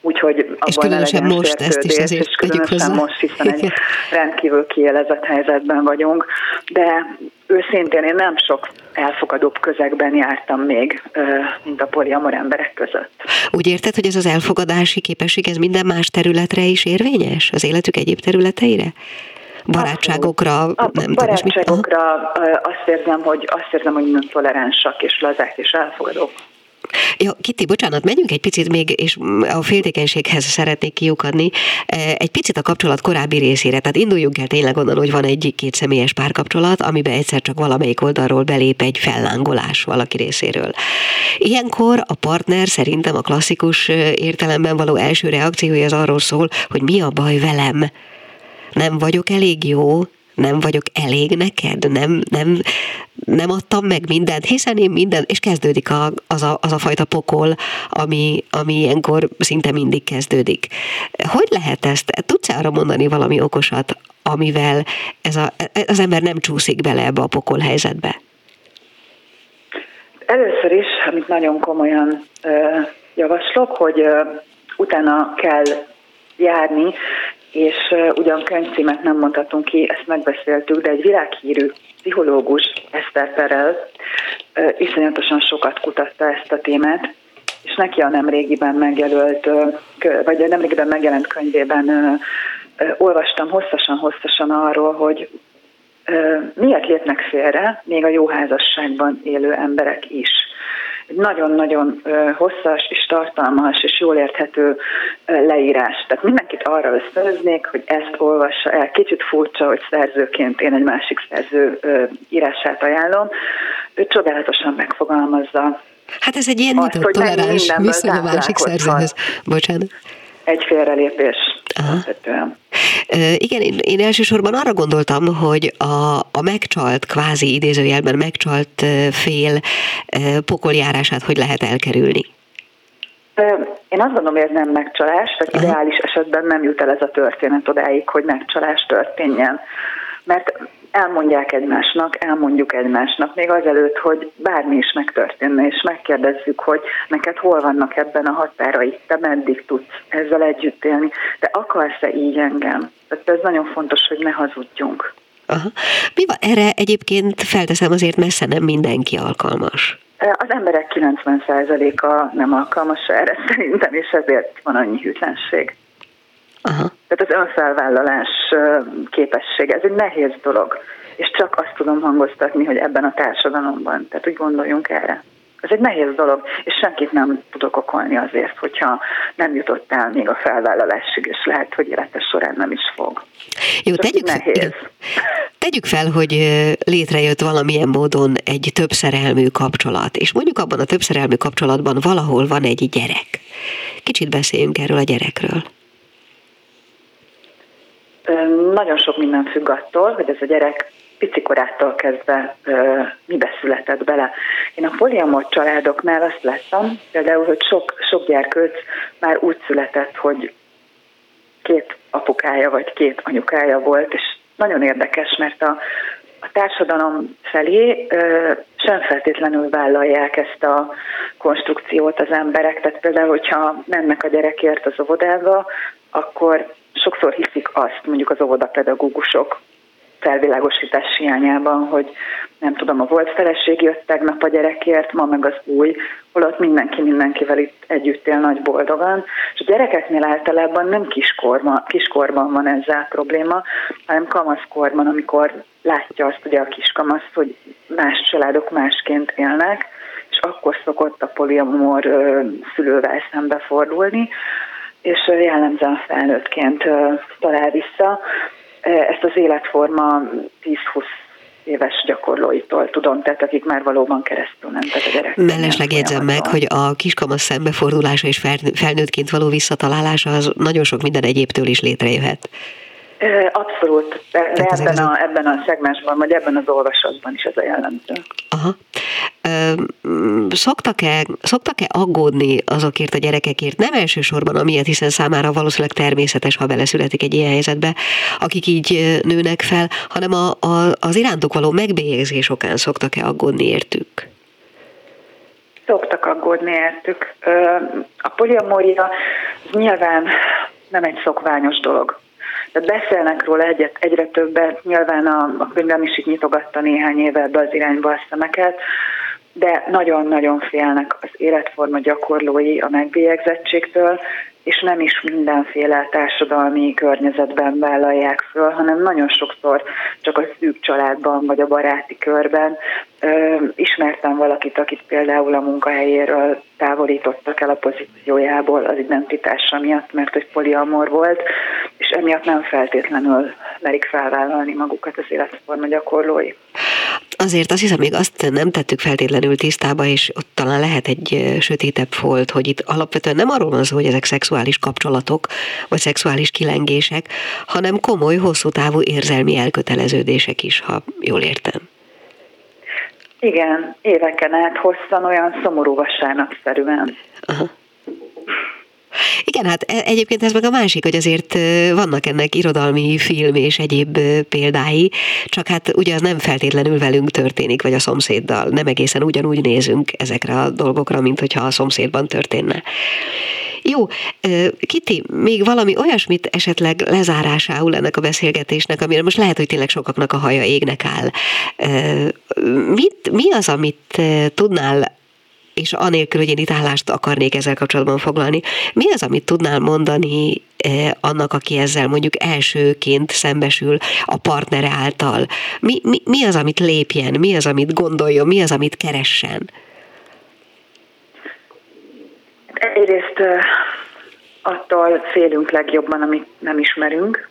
Úgyhogy abban és különösen most ezt is azért és különösen hozzá. most, hiszen egy rendkívül kielezett helyzetben vagyunk, de őszintén én nem sok elfogadóbb közegben jártam még, mint a poliamor emberek között. Úgy érted, hogy ez az elfogadási képesség, ez minden más területre is érvényes? Az életük egyéb területeire? barátságokra, a nem barátságokra tudom, azt érzem, hogy azt érzem, hogy nagyon toleránsak és lazák és elfogadók. Ja, Kitti, bocsánat, menjünk egy picit még, és a féltékenységhez szeretnék kiukadni, egy picit a kapcsolat korábbi részére. Tehát induljunk el tényleg onnan, hogy van egy két személyes párkapcsolat, amiben egyszer csak valamelyik oldalról belép egy fellángolás valaki részéről. Ilyenkor a partner szerintem a klasszikus értelemben való első reakciója az arról szól, hogy mi a baj velem, nem vagyok elég jó, nem vagyok elég neked, nem, nem, nem adtam meg mindent, hiszen én minden, és kezdődik a, az, a, az a fajta pokol, ami, ami ilyenkor szinte mindig kezdődik. Hogy lehet ezt? Tudsz arra mondani valami okosat, amivel ez a, az ember nem csúszik bele ebbe a pokol helyzetbe? Először is, amit nagyon komolyan ö, javaslok, hogy ö, utána kell járni és ugyan könyvcímet nem mondhatunk ki, ezt megbeszéltük, de egy világhírű pszichológus, Eszter Perel, iszonyatosan sokat kutatta ezt a témát, és neki a nemrégiben megjelölt, vagy a nemrégiben megjelent könyvében olvastam hosszasan-hosszasan arról, hogy miért lépnek félre még a jó házasságban élő emberek is nagyon-nagyon hosszas és tartalmas és jól érthető leírás. Tehát mindenkit arra ösztönöznék, hogy ezt olvassa el. Kicsit furcsa, hogy szerzőként én egy másik szerző írását ajánlom. Ő csodálatosan megfogalmazza Hát ez egy ilyen nyitott, toleráns viszony a másik szerzőhöz. Bocsánat. Egy félrelépés. Igen, én, én elsősorban arra gondoltam, hogy a, a megcsalt, kvázi idézőjelben megcsalt fél pokoljárását hogy lehet elkerülni? Én azt gondolom, hogy ez nem megcsalás, tehát Aha. ideális esetben nem jut el ez a történet odáig, hogy megcsalás történjen. Mert elmondják egymásnak, elmondjuk egymásnak, még azelőtt, hogy bármi is megtörténne, és megkérdezzük, hogy neked hol vannak ebben a határai, te meddig tudsz ezzel együtt élni, te akarsz-e így engem? Tehát ez nagyon fontos, hogy ne hazudjunk. Aha. Mi van? Erre egyébként felteszem azért messze nem mindenki alkalmas. Az emberek 90%-a nem alkalmas erre szerintem, és ezért van annyi hűtlenség. Aha. Tehát az önfelvállalás képessége, ez egy nehéz dolog. És csak azt tudom hangoztatni, hogy ebben a társadalomban, tehát úgy gondoljunk erre. Ez egy nehéz dolog, és senkit nem tudok okolni azért, hogyha nem jutott el még a felvállalásig, és lehet, hogy élete során nem is fog. Jó, tegyük fel, igen. tegyük fel, hogy létrejött valamilyen módon egy többszerelmű kapcsolat, és mondjuk abban a többszerelmű kapcsolatban valahol van egy gyerek. Kicsit beszéljünk erről a gyerekről. Nagyon sok minden függ attól, hogy ez a gyerek picikorától kezdve ö, mibe született bele. Én a poliamor családoknál azt láttam, például, hogy sok, sok gyerkőc már úgy született, hogy két apukája vagy két anyukája volt, és nagyon érdekes, mert a, a társadalom felé ö, sem feltétlenül vállalják ezt a konstrukciót az emberek. Tehát például, hogyha mennek a gyerekért az óvodába, akkor sokszor hiszik azt, mondjuk az óvodapedagógusok felvilágosítás hiányában, hogy nem tudom, a volt feleség jött tegnap a gyerekért, ma meg az új, holott mindenki mindenkivel itt együtt él nagy boldogan. És a gyerekeknél általában nem kiskorban, kiskorban van ezzel probléma, hanem kamaszkorban, amikor látja azt ugye a kiskamasz, hogy más családok másként élnek, és akkor szokott a poliamor szülővel szembefordulni és jellemzően felnőttként talál vissza. Ezt az életforma 10-20 éves gyakorlóitól tudom, tehát akik már valóban keresztül nem, tehát a gyerek. Mellesleg jegyzem meg, hogy a kiskamasz szembefordulása és felnőttként való visszatalálása az nagyon sok minden egyébtől is létrejöhet. Abszolút, de ebben, a, ebben a szegmensben, vagy ebben az olvasatban is ez a jellemző. Aha. Szoktak-e, szoktak-e aggódni azokért a gyerekekért, nem elsősorban amiatt, hiszen számára valószínűleg természetes, ha beleszületik egy ilyen helyzetbe, akik így nőnek fel, hanem a, a, az irántuk való megbélyegzés okán szoktak-e aggódni értük? Szoktak aggódni értük. A poliamória nyilván nem egy szokványos dolog tehát beszélnek róla egyet, egyre többet, nyilván a, a könyvem is itt nyitogatta néhány éve ebbe az irányba a szemeket, de nagyon-nagyon félnek az életforma gyakorlói a megbélyegzettségtől, és nem is mindenféle társadalmi környezetben vállalják föl, hanem nagyon sokszor csak a szűk családban vagy a baráti körben. Ismertem valakit, akit például a munkahelyéről távolítottak el a pozíciójából az identitása miatt, mert hogy poliamor volt, és emiatt nem feltétlenül merik felvállalni magukat az életforma gyakorlói. Azért azt hiszem, még azt nem tettük feltétlenül tisztába, és ott talán lehet egy sötétebb folt, hogy itt alapvetően nem arról van szó, hogy ezek szexuális kapcsolatok, vagy szexuális kilengések, hanem komoly, hosszú távú érzelmi elköteleződések is, ha jól értem. Igen, éveken át hosszan, olyan szomorú vasárnapszerűen. Aha. Igen, hát e, egyébként ez meg a másik, hogy azért vannak ennek irodalmi film és egyéb példái, csak hát ugye az nem feltétlenül velünk történik, vagy a szomszéddal. Nem egészen ugyanúgy nézünk ezekre a dolgokra, mint hogyha a szomszédban történne. Jó, Kiti, még valami olyasmit esetleg lezárásául ennek a beszélgetésnek, amire most lehet, hogy tényleg sokaknak a haja égnek áll. Mit, mi az, amit tudnál és anélkül, hogy én itt állást akarnék ezzel kapcsolatban foglalni, mi az, amit tudnál mondani eh, annak, aki ezzel mondjuk elsőként szembesül a partnere által? Mi, mi, mi az, amit lépjen? Mi az, amit gondoljon? Mi az, amit keressen? Egyrészt eh, attól félünk legjobban, amit nem ismerünk,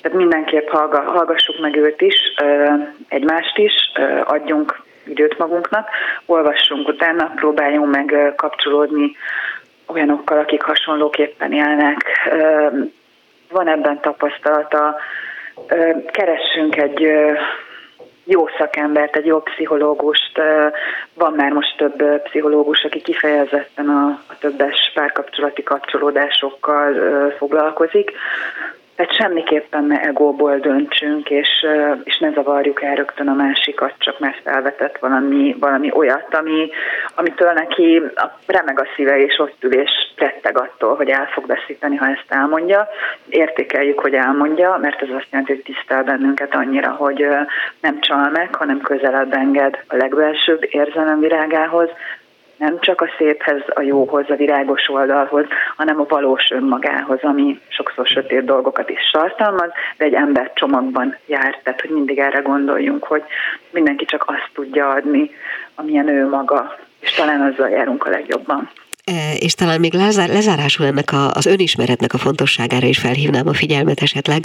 tehát mindenképp hallgassuk meg őt is, eh, egymást is, adjunk időt magunknak, olvassunk utána, próbáljunk meg kapcsolódni olyanokkal, akik hasonlóképpen élnek. Van ebben tapasztalata, keressünk egy jó szakembert, egy jó pszichológust. Van már most több pszichológus, aki kifejezetten a, többes párkapcsolati kapcsolódásokkal foglalkozik. Tehát semmiképpen ne egóból döntsünk, és, és ne zavarjuk el rögtön a másikat, csak mert felvetett valami, valami olyat, ami, amitől neki remeg a szíve, és ott ül, és retteg attól, hogy el fog veszíteni, ha ezt elmondja. Értékeljük, hogy elmondja, mert ez azt jelenti, hogy tisztel bennünket annyira, hogy nem csal meg, hanem közelebb enged a legbelsőbb érzelemvirágához, nem csak a széphez, a jóhoz, a virágos oldalhoz, hanem a valós önmagához, ami sokszor sötét dolgokat is tartalmaz, de egy ember csomagban jár, tehát hogy mindig erre gondoljunk, hogy mindenki csak azt tudja adni, amilyen ő maga, és talán azzal járunk a legjobban. E, és talán még lezárásul ennek a, az önismeretnek a fontosságára is felhívnám a figyelmet esetleg,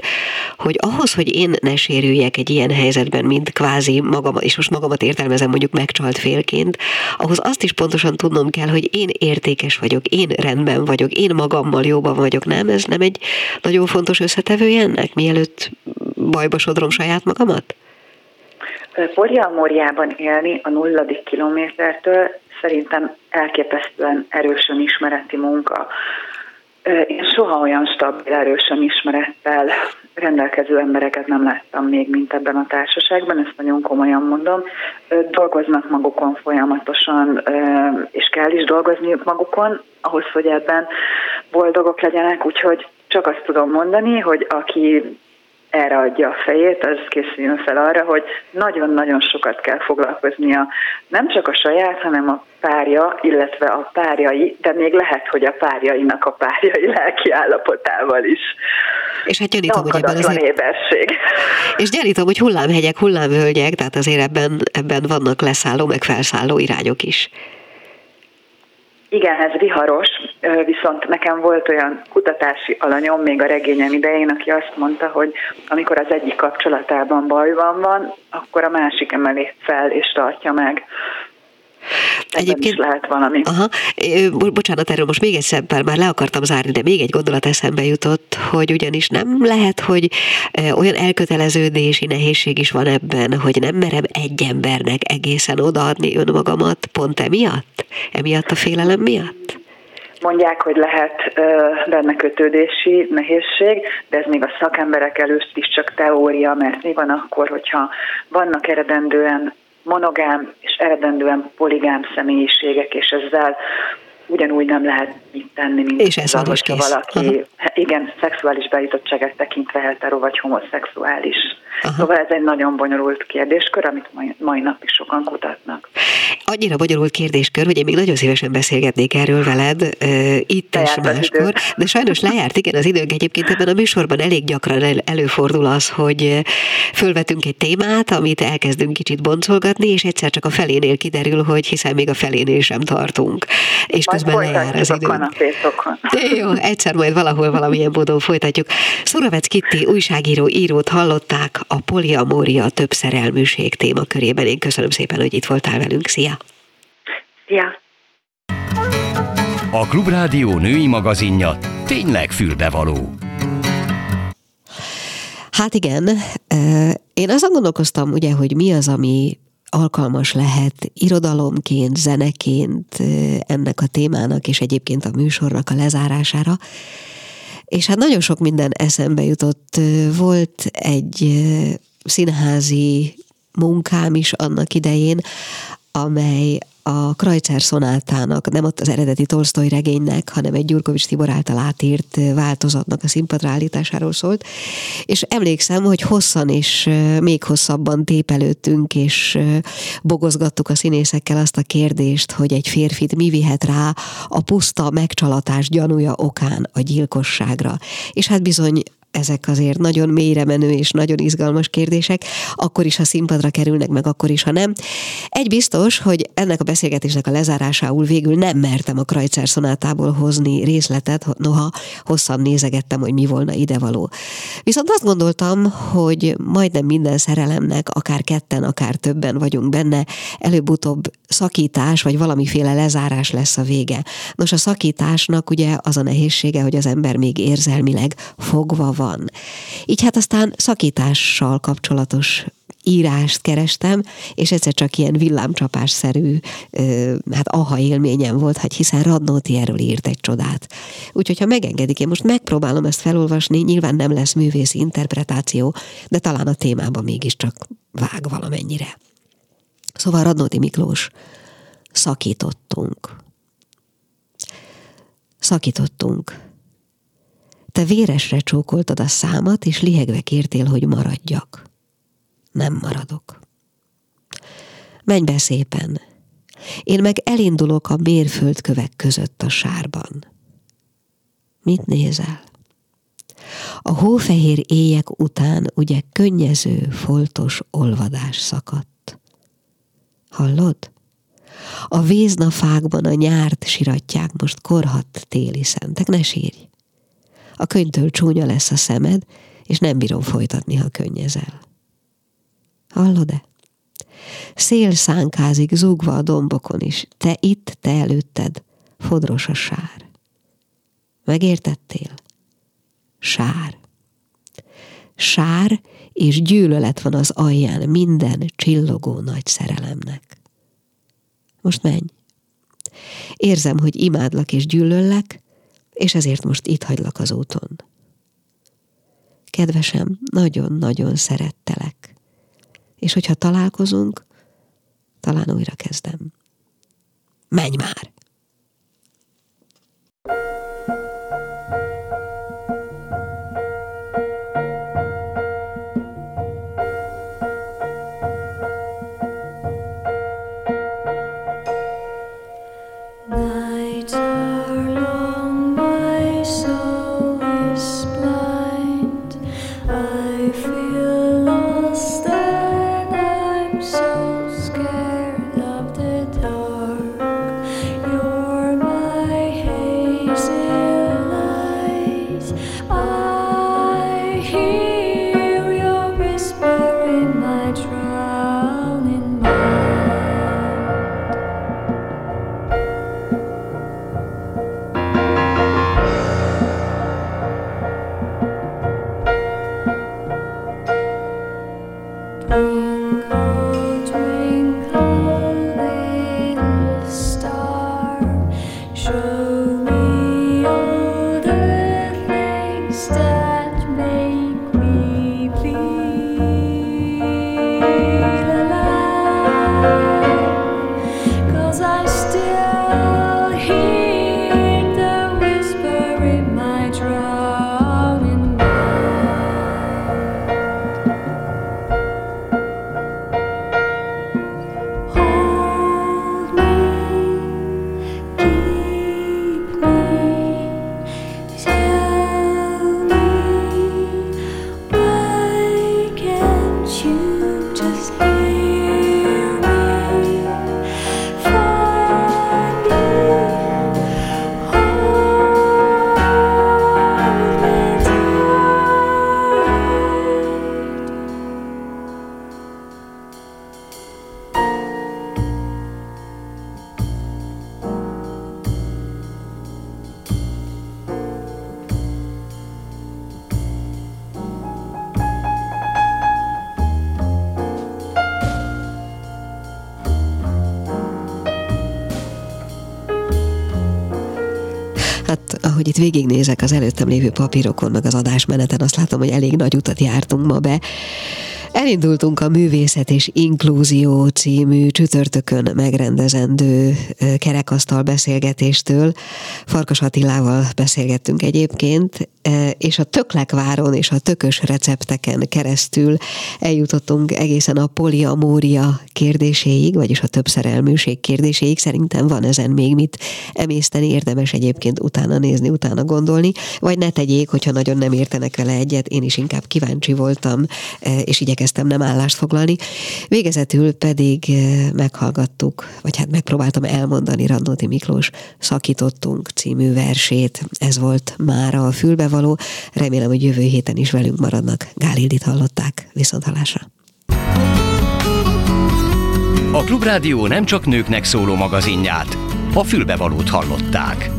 hogy ahhoz, hogy én ne sérüljek egy ilyen helyzetben, mint kvázi magam, és most magamat értelmezem mondjuk megcsalt félként, ahhoz azt is pontosan tudnom kell, hogy én értékes vagyok, én rendben vagyok, én magammal jóban vagyok, nem? Ez nem egy nagyon fontos összetevője ennek, mielőtt bajba sodrom saját magamat? Porjalmorjában élni a nulladik kilométertől szerintem elképesztően erősen ismereti munka. Én soha olyan stabil, erősen ismerettel rendelkező embereket nem láttam még, mint ebben a társaságban, ezt nagyon komolyan mondom. Dolgoznak magukon folyamatosan, és kell is dolgozni magukon, ahhoz, hogy ebben boldogok legyenek, úgyhogy csak azt tudom mondani, hogy aki erre adja a fejét, az készüljön fel arra, hogy nagyon-nagyon sokat kell foglalkoznia nem csak a saját, hanem a párja, illetve a párjai, de még lehet, hogy a párjainak a párjai lelki állapotával is. És hát gyanítom, hogy ebben azért... éberség. És gyanítom, hogy hullámhegyek, hullámvölgyek, tehát azért ebben, ebben vannak leszálló, meg felszálló irányok is. Igen, ez viharos, viszont nekem volt olyan kutatási alanyom még a regényem idején, aki azt mondta, hogy amikor az egyik kapcsolatában bajban van, akkor a másik emelé fel és tartja meg. Egyébként is lehet valami. Aha, bocsánat, erről most még egyszer, már le akartam zárni, de még egy gondolat eszembe jutott, hogy ugyanis nem lehet, hogy olyan elköteleződési nehézség is van ebben, hogy nem merem egy embernek egészen odaadni önmagamat pont emiatt? Emiatt a félelem miatt? Mondják, hogy lehet benne kötődési nehézség, de ez még a szakemberek előtt is csak teória, mert mi van akkor, hogyha vannak eredendően monogám és eredendően poligám személyiségek, és ezzel ugyanúgy nem lehet mit tenni, mint és ez az, hogyha valaki, Aha. igen, szexuális beállítottságát tekintve hetero vagy homoszexuális. Aha. Szóval ez egy nagyon bonyolult kérdéskör, amit mai, mai nap is sokan kutatnak. annyira magyarul kérdéskör, hogy én még nagyon szívesen beszélgetnék erről veled uh, itt és máskor, de sajnos lejárt, igen, az időnk egyébként ebben a műsorban elég gyakran el, előfordul az, hogy fölvetünk egy témát, amit elkezdünk kicsit boncolgatni, és egyszer csak a felénél kiderül, hogy hiszen még a felénél sem tartunk. És majd közben lejár az idő. Jó, egyszer majd valahol valamilyen módon folytatjuk. Szuravec Kitti újságíró írót hallották a poliamória több szerelműség témakörében. Én köszönöm szépen, hogy itt voltál velünk. Szia! Szia! A Klubrádió női magazinja tényleg fülbevaló. Hát igen, én azon gondolkoztam, ugye, hogy mi az, ami alkalmas lehet irodalomként, zeneként ennek a témának, és egyébként a műsornak a lezárására. És hát nagyon sok minden eszembe jutott. Volt egy színházi munkám is annak idején, amely a Krajcer szonátának, nem ott az eredeti Tolstoy regénynek, hanem egy Gyurkovics Tibor által átírt változatnak a színpadra állításáról szólt. És emlékszem, hogy hosszan és még hosszabban tépelődtünk, és bogozgattuk a színészekkel azt a kérdést, hogy egy férfit mi vihet rá a puszta megcsalatás gyanúja okán a gyilkosságra. És hát bizony ezek azért nagyon mélyre menő és nagyon izgalmas kérdések, akkor is, ha színpadra kerülnek, meg akkor is, ha nem. Egy biztos, hogy ennek a beszélgetésnek a lezárásául végül nem mertem a Krajcer szonátából hozni részletet, noha hosszan nézegettem, hogy mi volna idevaló. Viszont azt gondoltam, hogy majdnem minden szerelemnek, akár ketten, akár többen vagyunk benne, előbb-utóbb szakítás, vagy valamiféle lezárás lesz a vége. Nos, a szakításnak ugye az a nehézsége, hogy az ember még érzelmileg fogva van. Így hát aztán szakítással kapcsolatos írást kerestem, és egyszer csak ilyen villámcsapásszerű, hát aha élményem volt, hát hiszen Radnóti erről írt egy csodát. Úgyhogy ha megengedik, én most megpróbálom ezt felolvasni, nyilván nem lesz művészi interpretáció, de talán a témában mégiscsak vág valamennyire. Szóval Radnóti Miklós, szakítottunk. Szakítottunk. Te véresre csókoltad a számat, és lihegve kértél, hogy maradjak. Nem maradok. Menj be szépen. Én meg elindulok a mérföldkövek között a sárban. Mit nézel? A hófehér éjek után ugye könnyező, foltos olvadás szakadt. Hallod? A víznafákban a nyárt siratják most korhat téli szentek, ne sírj. A könyvtől csúnya lesz a szemed, és nem bírom folytatni, ha könnyezel. Hallod-e? Szél szánkázik zúgva a dombokon is, te itt, te előtted, fodros a sár. Megértettél? Sár. Sár és gyűlölet van az alján minden csillogó nagy szerelemnek. Most menj. Érzem, hogy imádlak és gyűlöllek, és ezért most itt hagylak az úton. Kedvesem, nagyon-nagyon szerettelek. És hogyha találkozunk, talán újra kezdem. Menj már! Végignézek az előttem lévő papírokon, meg az adásmeneten, azt látom, hogy elég nagy utat jártunk ma be. Elindultunk a Művészet és Inklúzió című csütörtökön megrendezendő kerekasztal beszélgetéstől. Farkas Attilával beszélgettünk egyébként, és a Töklekváron és a tökös recepteken keresztül eljutottunk egészen a poliamória kérdéséig, vagyis a többszerelműség kérdéséig. Szerintem van ezen még mit emészteni, érdemes egyébként utána nézni, utána gondolni, vagy ne tegyék, hogyha nagyon nem értenek vele egyet, én is inkább kíváncsi voltam, és igyekeztem nem állást foglalni. Végezetül pedig meghallgattuk, vagy hát megpróbáltam elmondani Radnóti Miklós Szakítottunk című versét. Ez volt már a fülbevaló. Remélem, hogy jövő héten is velünk maradnak. Gálildit hallották. Viszont hallásra. A Klubrádió nem csak nőknek szóló magazinját, a fülbevalót hallották.